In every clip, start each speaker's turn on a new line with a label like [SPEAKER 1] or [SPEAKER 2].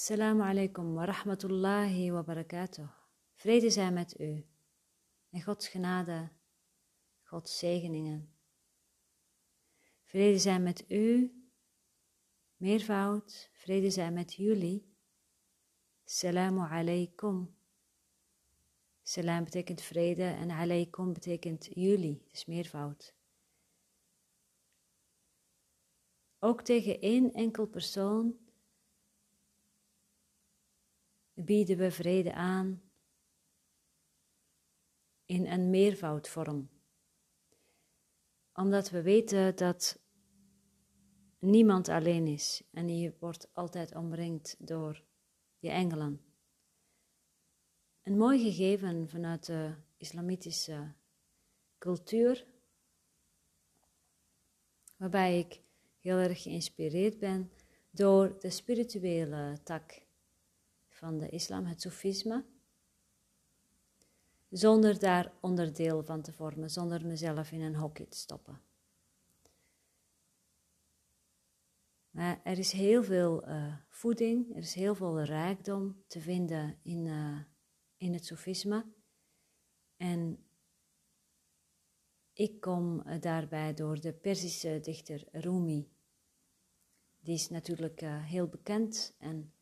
[SPEAKER 1] Assalamu alaikum wa rahmatullahi wa barakatuh. Vrede zij met u. En Gods genade, Gods zegeningen. Vrede zij met u, meervoud, vrede zij met jullie. Assalamu alaikum. Salam betekent vrede en alaikum betekent jullie, dus meervoud. Ook tegen één enkel persoon bieden we vrede aan in een meervoudvorm. Omdat we weten dat niemand alleen is en je wordt altijd omringd door je engelen. Een mooi gegeven vanuit de islamitische cultuur, waarbij ik heel erg geïnspireerd ben door de spirituele tak van de islam, het Soefisme, zonder daar onderdeel van te vormen, zonder mezelf in een hokje te stoppen. Maar er is heel veel uh, voeding, er is heel veel rijkdom te vinden in, uh, in het Soefisme. En ik kom uh, daarbij door de Perzische dichter Rumi. Die is natuurlijk heel bekend en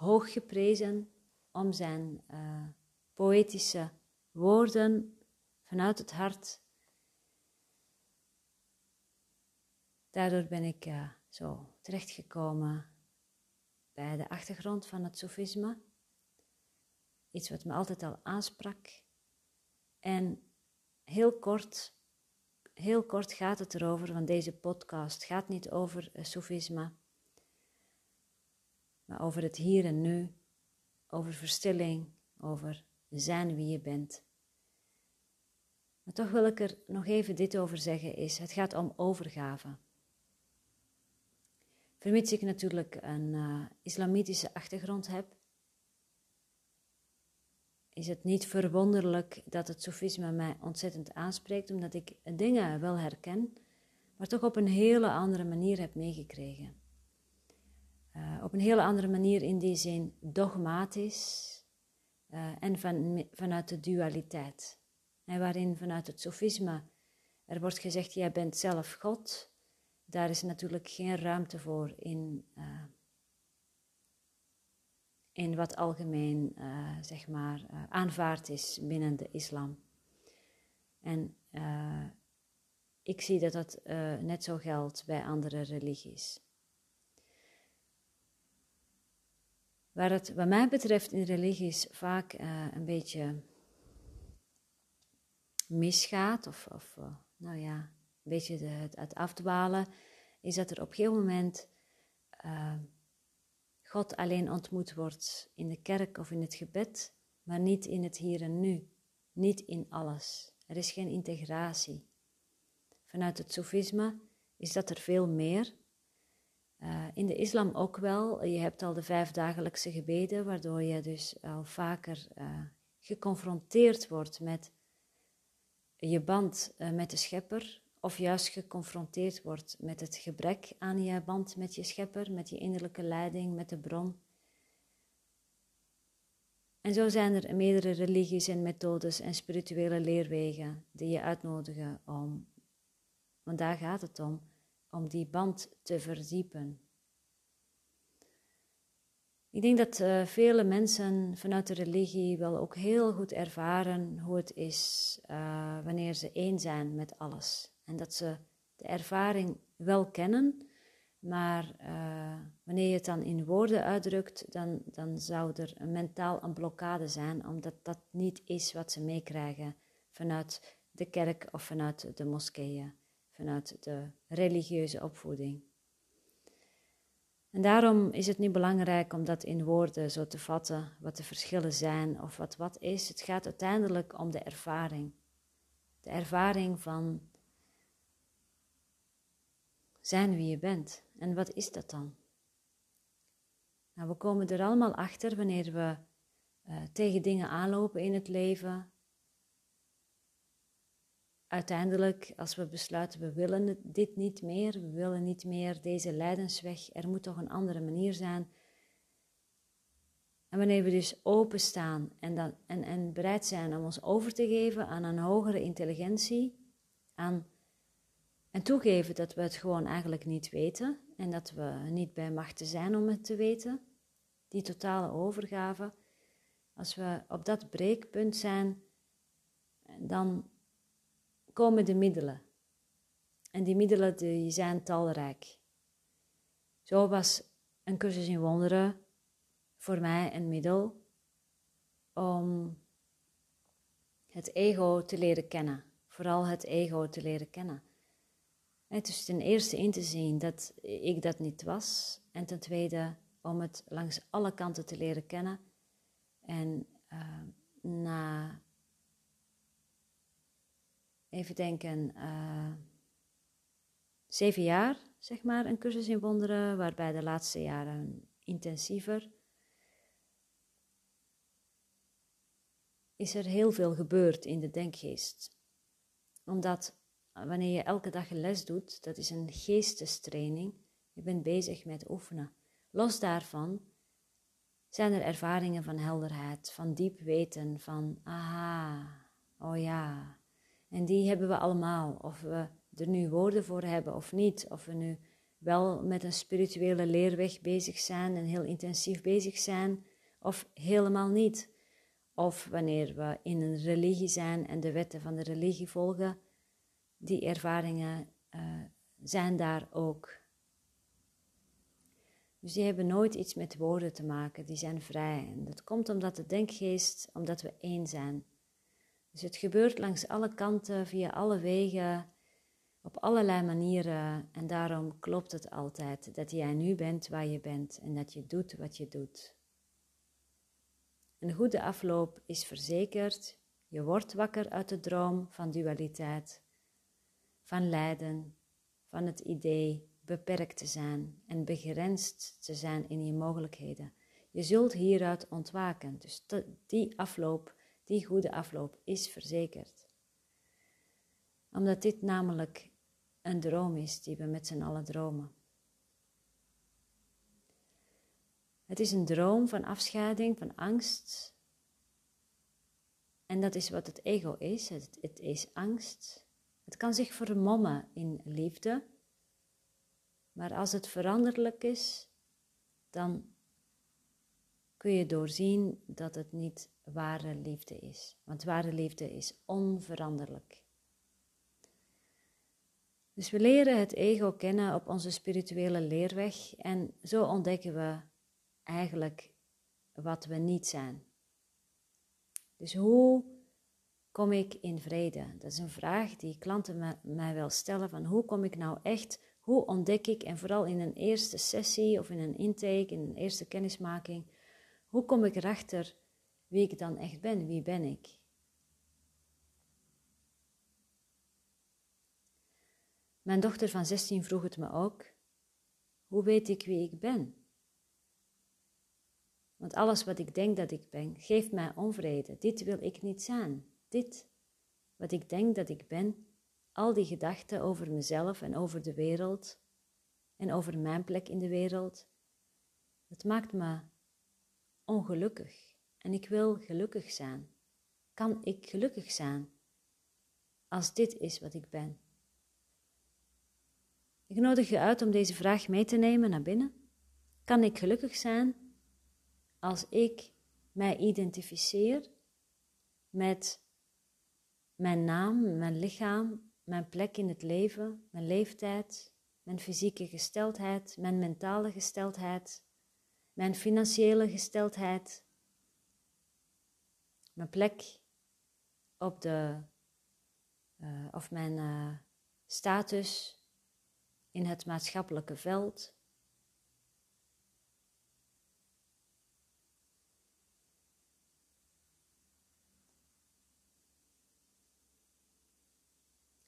[SPEAKER 1] hoog geprezen om zijn uh, poëtische woorden vanuit het hart. Daardoor ben ik uh, zo terechtgekomen bij de achtergrond van het sofisme. Iets wat me altijd al aansprak. En heel kort, heel kort gaat het erover, want deze podcast gaat niet over uh, sofisme maar over het hier en nu, over verstilling, over zijn wie je bent. Maar toch wil ik er nog even dit over zeggen, is het gaat om overgave. Vermits ik natuurlijk een uh, islamitische achtergrond heb, is het niet verwonderlijk dat het sofisme mij ontzettend aanspreekt, omdat ik dingen wel herken, maar toch op een hele andere manier heb meegekregen. Uh, op een hele andere manier in die zin dogmatisch uh, en van, vanuit de dualiteit. En waarin vanuit het sofisme er wordt gezegd, jij bent zelf God. Daar is natuurlijk geen ruimte voor in, uh, in wat algemeen zeg maar, aanvaard is binnen de islam. En ik zie dat dat net zo geldt bij andere religies. Waar het wat mij betreft in religies vaak uh, een beetje misgaat, of, of uh, nou ja, een beetje het, het, afdwalen, is dat er op een gegeven moment uh, God alleen ontmoet wordt in de kerk of in het gebed, maar niet in het hier en nu, niet in alles. Er is geen integratie. Vanuit het Sofisme is dat er veel meer. Uh, in de islam ook wel. Je hebt al de vijf dagelijkse gebeden, waardoor je dus al vaker uh, geconfronteerd wordt met je band uh, met de schepper, of juist geconfronteerd wordt met het gebrek aan je band met je schepper, met je innerlijke leiding, met de bron. En zo zijn er meerdere religies en methodes en spirituele leerwegen die je uitnodigen om, want daar gaat het om, om die band te verdiepen. Ik denk dat uh, vele mensen vanuit de religie wel ook heel goed ervaren hoe het is uh, wanneer ze één zijn met alles. En dat ze de ervaring wel kennen, maar uh, wanneer je het dan in woorden uitdrukt, dan, dan zou er een mentaal een blokkade zijn, omdat dat niet is wat ze meekrijgen vanuit de kerk of vanuit de moskeeën vanuit de religieuze opvoeding. En daarom is het nu belangrijk om dat in woorden zo te vatten, wat de verschillen zijn of wat wat is. Het gaat uiteindelijk om de ervaring. De ervaring van zijn wie je bent. En wat is dat dan? Nou, we komen er allemaal achter wanneer we uh, tegen dingen aanlopen in het leven, uiteindelijk, als we besluiten, we willen dit niet meer, we willen niet meer deze lijdensweg, er moet toch een andere manier zijn, En wanneer we dus openstaan en, dan, en, en bereid zijn om ons over te geven aan een hogere intelligentie, aan, en toegeven dat we het gewoon eigenlijk niet weten en dat we niet bij machten zijn om het te weten, die totale overgave, als we op dat breekpunt zijn, dan komen de middelen. En die middelen die zijn talrijk. Zo was een cursus in wonderen voor mij een middel om het ego te leren kennen. Vooral het ego te leren kennen. Is ten eerste in te zien dat ik dat niet was. En ten tweede om het langs alle kanten te leren kennen. En uh, na, even denken, uh, zeven jaar, zeg maar, een cursus in wonderen, waarbij de laatste jaren intensiever, is er heel veel gebeurd in de denkgeest. Omdat wanneer je elke dag een les doet, dat is een geestestraining, je bent bezig met oefenen. Los daarvan zijn er ervaringen van helderheid, van diep weten, van aha, oh ja. En die hebben we allemaal, of we er nu woorden voor hebben of niet, of we nu wel met een spirituele leerweg bezig zijn en heel intensief bezig zijn, of helemaal niet. Of wanneer we in een religie zijn en de wetten van de religie volgen, die ervaringen uh, zijn daar ook. Dus die hebben nooit iets met woorden te maken, die zijn vrij. En dat komt omdat de denkgeest, omdat we één zijn. Dus het gebeurt langs alle kanten, via alle wegen, op allerlei manieren. En daarom klopt het altijd dat jij nu bent waar je bent en dat je doet wat je doet. Een goede afloop is verzekerd. Je wordt wakker uit de droom van dualiteit, van lijden, van het idee beperkt te zijn en begrensd te zijn in je mogelijkheden. Je zult hieruit ontwaken. Dus die afloop, die goede afloop, is verzekerd. Omdat dit namelijk een droom is die we met z'n allen dromen. Het is een droom van afscheiding, van angst. En dat is wat het ego is. Het, het is angst. Het kan zich vermommen in liefde maar als het veranderlijk is, dan kun je doorzien dat het niet ware liefde is. Want ware liefde is onveranderlijk. Dus we leren het ego kennen op onze spirituele leerweg en zo ontdekken we eigenlijk wat we niet zijn. Dus hoe kom ik in vrede? Dat is een vraag die klanten mij wel stellen van hoe kom ik nou echt hoe ontdek ik, en vooral in een eerste sessie of in een intake, in een eerste kennismaking, hoe kom ik erachter wie ik dan echt ben? Wie ben ik? Mijn dochter van 16 vroeg het me ook: hoe weet ik wie ik ben? Want alles wat ik denk dat ik ben, geeft mij onvrede. Dit wil ik niet zijn. Dit, wat ik denk dat ik ben, al die gedachten over mezelf en over de wereld en over mijn plek in de wereld, het maakt me ongelukkig en ik wil gelukkig zijn. Kan ik gelukkig zijn als dit is wat ik ben? Ik nodig je uit om deze vraag mee te nemen naar binnen. Kan ik gelukkig zijn als ik mij identificeer met mijn naam, mijn lichaam mijn plek in het leven, mijn leeftijd, mijn fysieke gesteldheid, mijn mentale gesteldheid, mijn financiële gesteldheid, mijn plek op de, uh, of mijn uh, status in het maatschappelijke veld.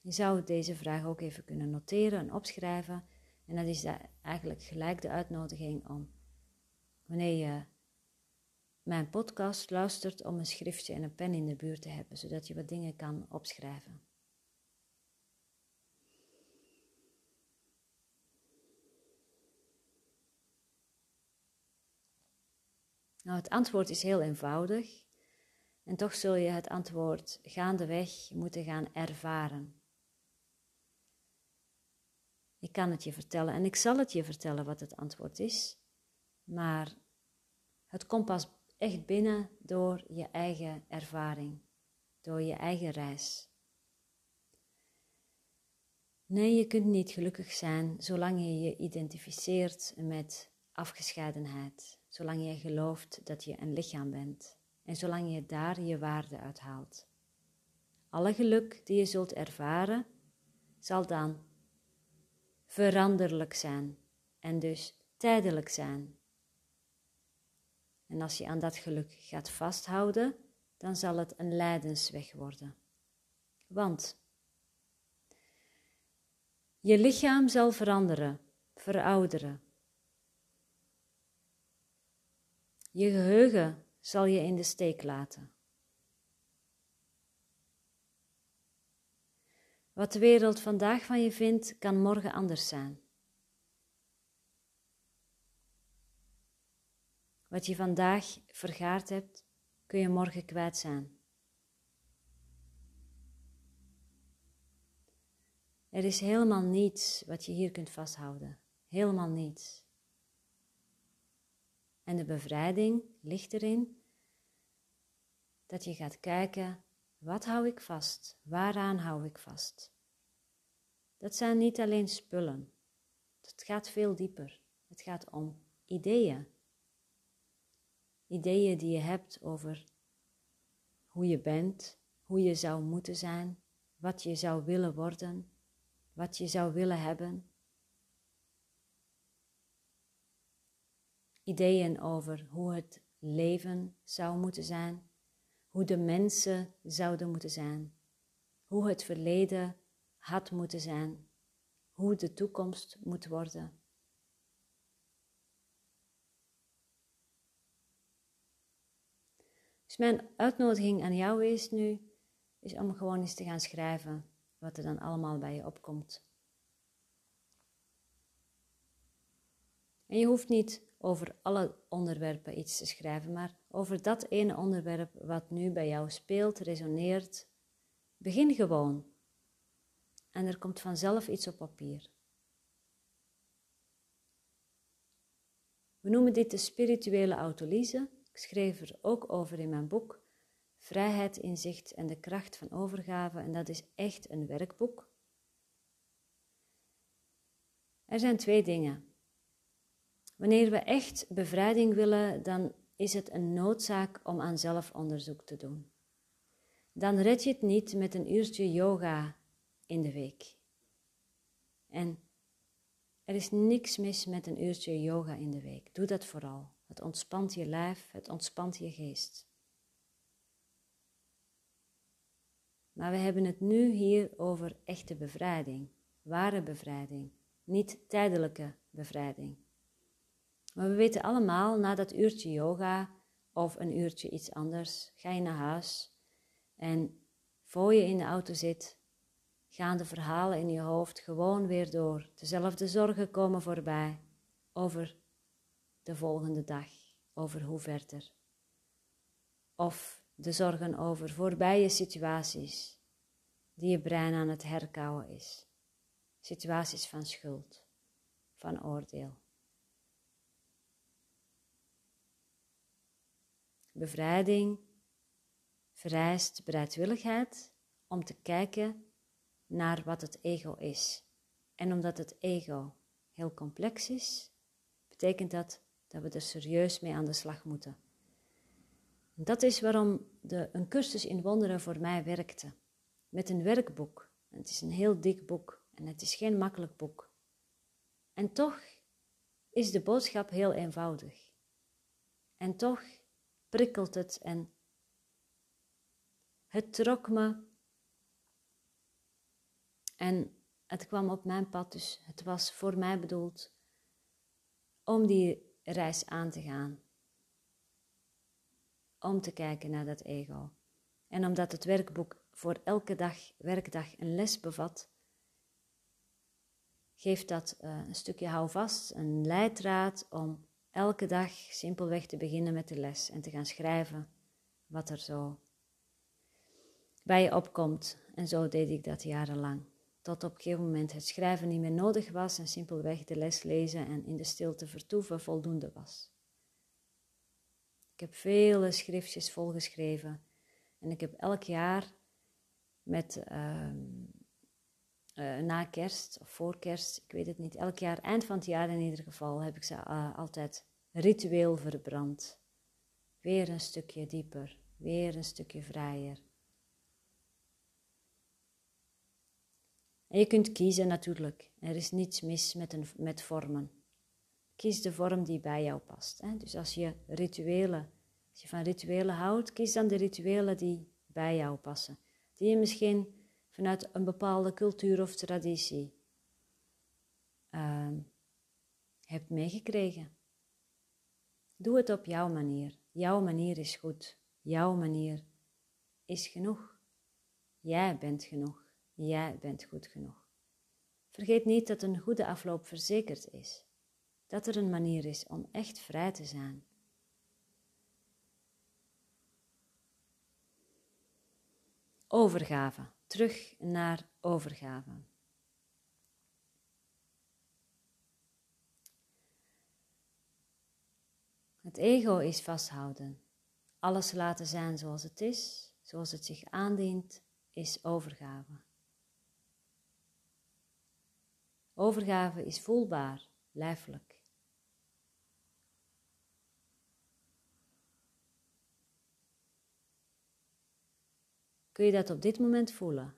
[SPEAKER 1] Je zou deze vraag ook even kunnen noteren en opschrijven. En dat is eigenlijk gelijk de uitnodiging om, wanneer je mijn podcast luistert, om een schriftje en een pen in de buurt te hebben, zodat je wat dingen kan opschrijven. Nou, het antwoord is heel eenvoudig. En toch zul je het antwoord gaandeweg moeten gaan ervaren. Ik kan het je vertellen en ik zal het je vertellen wat het antwoord is, maar het komt pas echt binnen door je eigen ervaring, door je eigen reis. Nee, je kunt niet gelukkig zijn zolang je je identificeert met afgescheidenheid, zolang je gelooft dat je een lichaam bent en zolang je daar je waarde uithaalt. Alle geluk die je zult ervaren, zal dan veranderlijk zijn en dus tijdelijk zijn. En als je aan dat geluk gaat vasthouden, dan zal het een lijdensweg worden. Want je lichaam zal veranderen, verouderen. Je geheugen zal je in de steek laten. Wat de wereld vandaag van je vindt, kan morgen anders zijn. Wat je vandaag vergaard hebt, kun je morgen kwijt zijn. Er is helemaal niets wat je hier kunt vasthouden. Helemaal niets. En de bevrijding ligt erin dat je gaat kijken, wat hou ik vast? Waaraan hou ik vast? Dat zijn niet alleen spullen. Het gaat veel dieper. Het gaat om ideeën. Ideeën die je hebt over hoe je bent, hoe je zou moeten zijn, wat je zou willen worden, wat je zou willen hebben. Ideeën over hoe het leven zou moeten zijn, hoe de mensen zouden moeten zijn, hoe het verleden had moeten zijn, hoe de toekomst moet worden. Dus mijn uitnodiging aan jou is nu, is om gewoon eens te gaan schrijven wat er dan allemaal bij je opkomt. En je hoeft niet over alle onderwerpen iets te schrijven, maar over dat ene onderwerp wat nu bij jou speelt, resoneert. Begin gewoon. En er komt vanzelf iets op papier. We noemen dit de spirituele autolyse. Ik schreef er ook over in mijn boek Vrijheid, inzicht en de kracht van overgave. En dat is echt een werkboek. Er zijn twee dingen. Wanneer we echt bevrijding willen, dan is het een noodzaak om aan zelfonderzoek te doen. Dan red je het niet met een uurtje yoga in de week. En er is niks mis met een uurtje yoga in de week. Doe dat vooral. Het ontspant je lijf, het ontspant je geest. Maar we hebben het nu hier over echte bevrijding, ware bevrijding, niet tijdelijke bevrijding. Maar we weten allemaal, na dat uurtje yoga of een uurtje iets anders, ga je naar huis en voor je in de auto zit, gaan de verhalen in je hoofd gewoon weer door. Dezelfde zorgen komen voorbij over de volgende dag, over hoe verder. Of de zorgen over voorbije situaties die je brein aan het herkauwen is. Situaties van schuld, van oordeel. Bevrijding vereist bereidwilligheid om te kijken naar wat het ego is. En omdat het ego heel complex is, betekent dat dat we er serieus mee aan de slag moeten. Dat is waarom de, een cursus in wonderen voor mij werkte. Met een werkboek. Het is een heel dik boek en het is geen makkelijk boek. En toch is de boodschap heel eenvoudig. En toch prikkelt het en het trok me. En het kwam op mijn pad, dus het was voor mij bedoeld om die reis aan te gaan. Om te kijken naar dat ego. En omdat het werkboek voor elke dag, werkdag een les bevat, geeft dat uh, een stukje houvast, een leidraad om elke dag simpelweg te beginnen met de les en te gaan schrijven wat er zo bij je opkomt. En zo deed ik dat jarenlang. Tot op een gegeven moment het schrijven niet meer nodig was en simpelweg de les lezen en in de stilte vertoeven voldoende was. Ik heb vele schriftjes volgeschreven en ik heb elk jaar met uh, na kerst of voor kerst, ik weet het niet, elk jaar, eind van het jaar in ieder geval, heb ik ze uh, altijd ritueel verbrand. Weer een stukje dieper, weer een stukje vrijer. En je kunt kiezen natuurlijk. Er is niets mis met, een, met vormen. Kies de vorm die bij jou past. Hè? Dus als je rituelen, als je van rituelen houdt, kies dan de rituelen die bij jou passen. Die je misschien vanuit een bepaalde cultuur of traditie uh, hebt meegekregen. Doe het op jouw manier. Jouw manier is goed. Jouw manier is genoeg. Jij bent genoeg. Jij bent goed genoeg. Vergeet niet dat een goede afloop verzekerd is. Dat er een manier is om echt vrij te zijn. Overgave. Terug naar overgave. Het ego is vasthouden. Alles laten zijn zoals het is, zoals het zich aandient, is overgave. Overgave is voelbaar, lijfelijk. Kun je dat op dit moment voelen?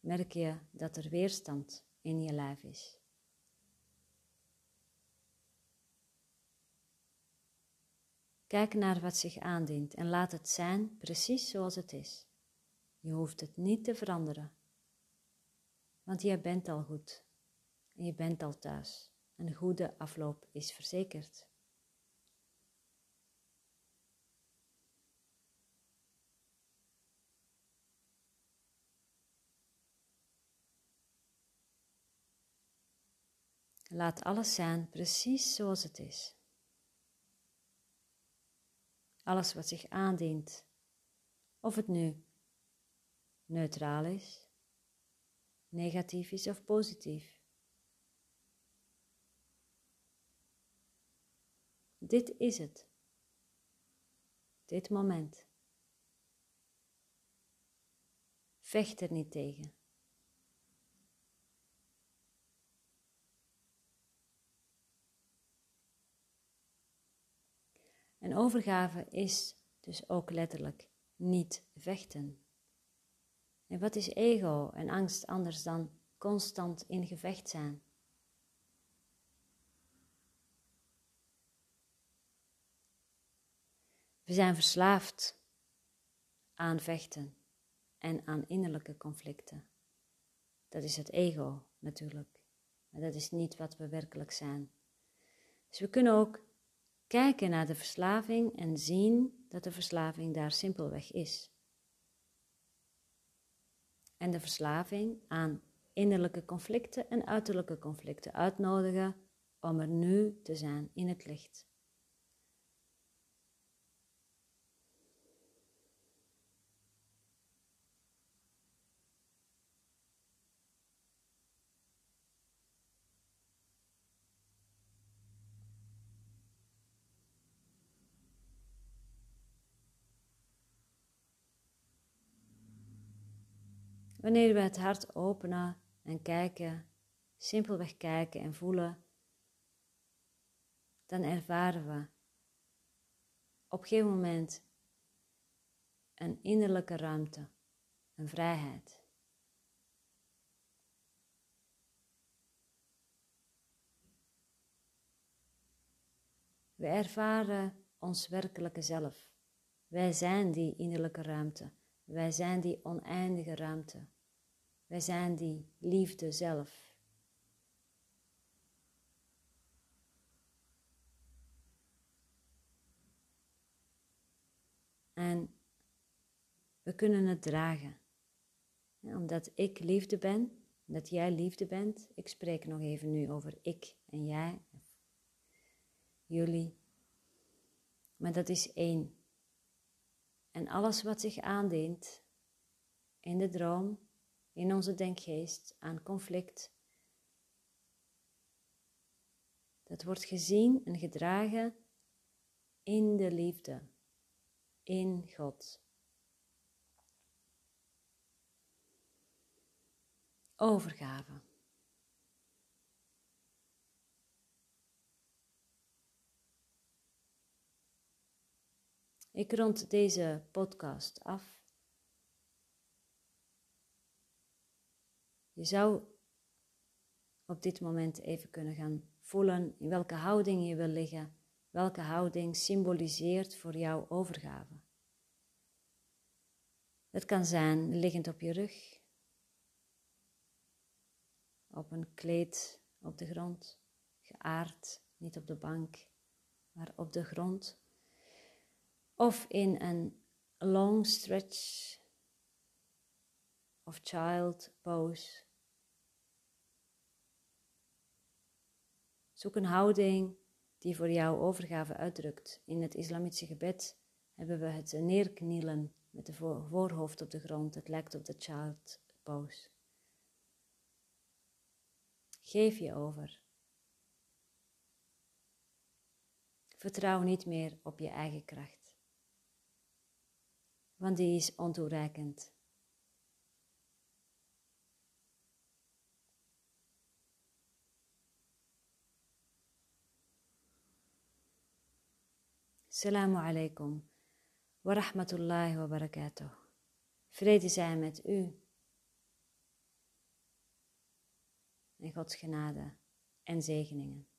[SPEAKER 1] Merk je dat er weerstand in je lijf is? Kijk naar wat zich aandient en laat het zijn precies zoals het is. Je hoeft het niet te veranderen. Want jij bent al goed en je bent al thuis. Een goede afloop is verzekerd. Laat alles zijn precies zoals het is. Alles wat zich aandient, of het nu neutraal is, negatief is of positief. Dit is het. Dit moment. Vecht er niet tegen. En overgave is dus ook letterlijk niet vechten. En wat is ego en angst anders dan constant in gevecht zijn? We zijn verslaafd aan vechten en aan innerlijke conflicten. Dat is het ego natuurlijk, maar dat is niet wat we werkelijk zijn. Dus we kunnen ook kijken naar de verslaving en zien dat de verslaving daar simpelweg is en de verslaving aan innerlijke conflicten en uiterlijke conflicten uitnodigen om er nu te zijn in het licht. Wanneer we het hart openen en kijken, simpelweg kijken en voelen, dan ervaren we op een gegeven moment een innerlijke ruimte, een vrijheid. We ervaren ons werkelijke zelf. Wij zijn die innerlijke ruimte. Wij zijn die oneindige ruimte. Wij zijn die liefde zelf. En we kunnen het dragen. omdat ik liefde ben, dat jij liefde bent. Ik spreek nog even nu over ik en jij, jullie. Maar dat is één. En alles wat zich aandient in de droom, in onze denkgeest, aan conflict, dat wordt gezien en gedragen in de liefde, in God. Overgave. Ik rond deze podcast af. Je zou op dit moment even kunnen gaan voelen in welke houding je wil liggen, welke houding symboliseert voor jou overgave. Het kan zijn liggend op je rug, op een kleed op de grond, geaard, niet op de bank, maar op de grond of in een long stretch of child pose. Zoek een houding die voor jou overgave uitdrukt. In het islamitische gebed hebben we het neerknielen met de voorhoofd op de grond. Het lijkt op de child pose. Geef je over. Vertrouw niet meer op je eigen kracht want die is ontoereikend. Assalamu alaikum wa rahmatullahi wa barakatuh. Vrede zijn met u. En Gods genade en zegeningen.